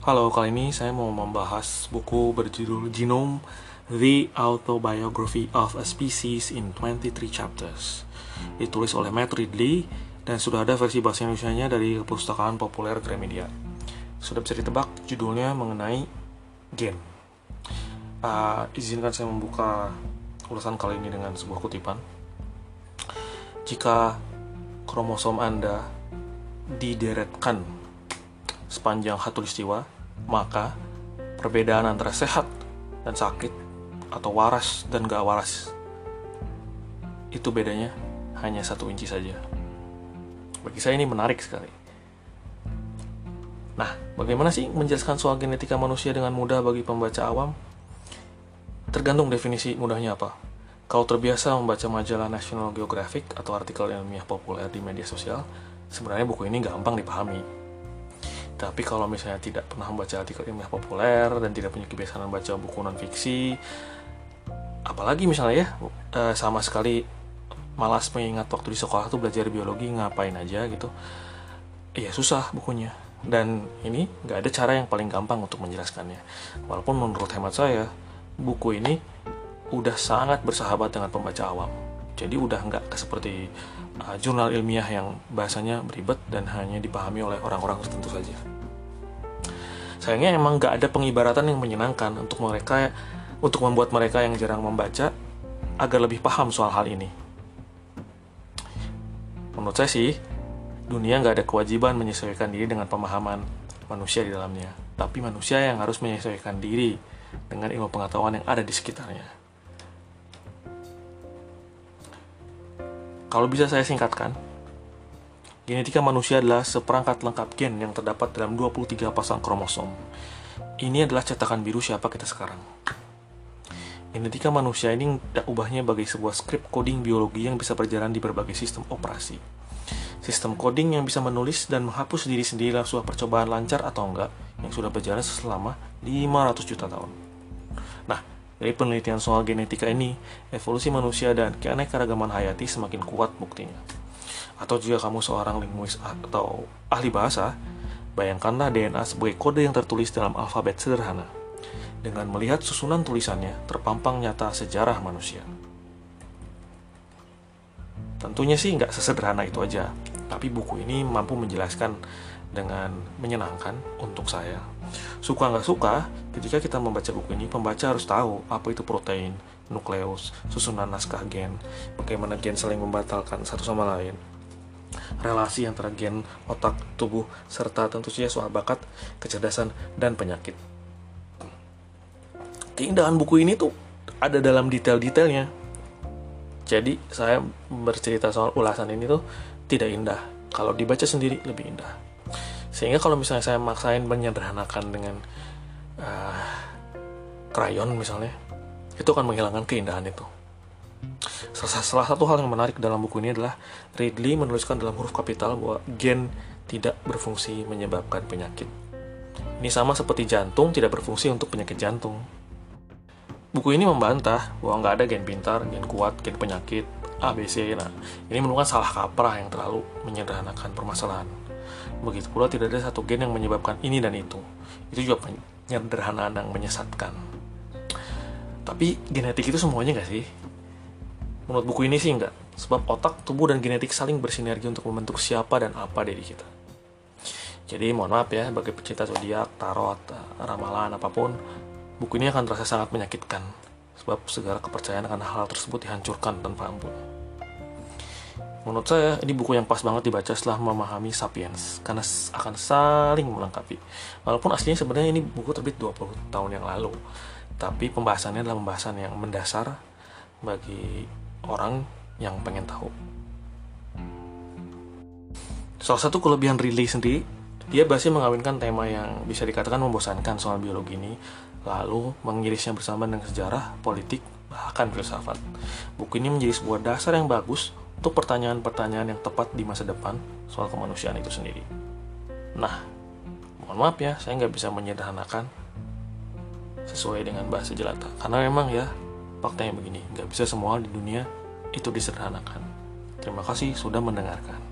Halo, kali ini saya mau membahas buku berjudul Genome The Autobiography of a Species in 23 Chapters. Ditulis oleh Matt Ridley dan sudah ada versi bahasa Indonesia-nya dari perpustakaan populer Gramedia. Sudah bisa ditebak judulnya mengenai gen. Uh, izinkan saya membuka ulasan kali ini dengan sebuah kutipan. Jika kromosom Anda dideretkan sepanjang hatulistiwa, maka perbedaan antara sehat dan sakit atau waras dan gak waras itu bedanya hanya satu inci saja. Bagi saya ini menarik sekali. Nah, bagaimana sih menjelaskan soal genetika manusia dengan mudah bagi pembaca awam? Tergantung definisi mudahnya apa. Kalau terbiasa membaca majalah National Geographic atau artikel ilmiah populer di media sosial, sebenarnya buku ini gampang dipahami tapi kalau misalnya tidak pernah membaca artikel ilmiah populer dan tidak punya kebiasaan membaca buku non fiksi, apalagi misalnya ya eh, sama sekali malas mengingat waktu di sekolah tuh belajar biologi ngapain aja gitu, ya susah bukunya. Dan ini nggak ada cara yang paling gampang untuk menjelaskannya. Walaupun menurut hemat saya, buku ini udah sangat bersahabat dengan pembaca awam. Jadi udah nggak seperti uh, jurnal ilmiah yang bahasanya beribet dan hanya dipahami oleh orang-orang tertentu saja. Sayangnya emang nggak ada pengibaratan yang menyenangkan untuk mereka untuk membuat mereka yang jarang membaca agar lebih paham soal hal ini. Menurut saya sih, dunia nggak ada kewajiban menyesuaikan diri dengan pemahaman manusia di dalamnya, tapi manusia yang harus menyesuaikan diri dengan ilmu pengetahuan yang ada di sekitarnya. Kalau bisa saya singkatkan, genetika manusia adalah seperangkat lengkap gen yang terdapat dalam 23 pasang kromosom. Ini adalah cetakan biru siapa kita sekarang. Genetika manusia ini tidak ubahnya bagi sebuah skrip coding biologi yang bisa berjalan di berbagai sistem operasi. Sistem coding yang bisa menulis dan menghapus diri sendiri dalam sebuah percobaan lancar atau enggak yang sudah berjalan selama 500 juta tahun. Dari penelitian soal genetika ini, evolusi manusia dan keanekaragaman hayati semakin kuat buktinya. Atau jika kamu seorang linguis atau ahli bahasa, bayangkanlah DNA sebagai kode yang tertulis dalam alfabet sederhana. Dengan melihat susunan tulisannya, terpampang nyata sejarah manusia. Tentunya sih nggak sesederhana itu aja, tapi buku ini mampu menjelaskan dengan menyenangkan untuk saya. Suka nggak suka, ketika kita membaca buku ini, pembaca harus tahu apa itu protein, nukleus, susunan naskah gen, bagaimana gen saling membatalkan satu sama lain, relasi antara gen, otak, tubuh, serta tentu saja soal bakat, kecerdasan, dan penyakit. Keindahan buku ini tuh ada dalam detail-detailnya. Jadi saya bercerita soal ulasan ini tuh tidak indah. Kalau dibaca sendiri lebih indah sehingga kalau misalnya saya maksain menyederhanakan dengan uh, krayon misalnya itu akan menghilangkan keindahan itu salah, satu hal yang menarik dalam buku ini adalah Ridley menuliskan dalam huruf kapital bahwa gen tidak berfungsi menyebabkan penyakit ini sama seperti jantung tidak berfungsi untuk penyakit jantung buku ini membantah bahwa nggak ada gen pintar, gen kuat, gen penyakit, ABC. Nah, ini merupakan salah kaprah yang terlalu menyederhanakan permasalahan. Begitu pula tidak ada satu gen yang menyebabkan ini dan itu. Itu juga penyederhanaan yang menyesatkan. Tapi genetik itu semuanya gak sih? Menurut buku ini sih enggak. Sebab otak, tubuh, dan genetik saling bersinergi untuk membentuk siapa dan apa diri kita. Jadi mohon maaf ya, bagi pecinta zodiak, tarot, ramalan, apa pun, buku ini akan terasa sangat menyakitkan. Sebab segala kepercayaan akan hal tersebut dihancurkan tanpa ampun. Menurut saya, ini buku yang pas banget dibaca setelah memahami Sapiens, karena akan saling melengkapi. Walaupun aslinya sebenarnya ini buku terbit 20 tahun yang lalu, tapi pembahasannya adalah pembahasan yang mendasar bagi orang yang pengen tahu. Salah satu kelebihan Ridley sendiri, dia berhasil mengawinkan tema yang bisa dikatakan membosankan soal biologi ini, lalu mengirisnya bersama dengan sejarah, politik, bahkan filsafat. Buku ini menjadi sebuah dasar yang bagus untuk pertanyaan-pertanyaan yang tepat di masa depan soal kemanusiaan itu sendiri. Nah, mohon maaf ya, saya nggak bisa menyederhanakan sesuai dengan bahasa jelata. Karena memang ya, faktanya begini, nggak bisa semua di dunia itu disederhanakan. Terima kasih sudah mendengarkan.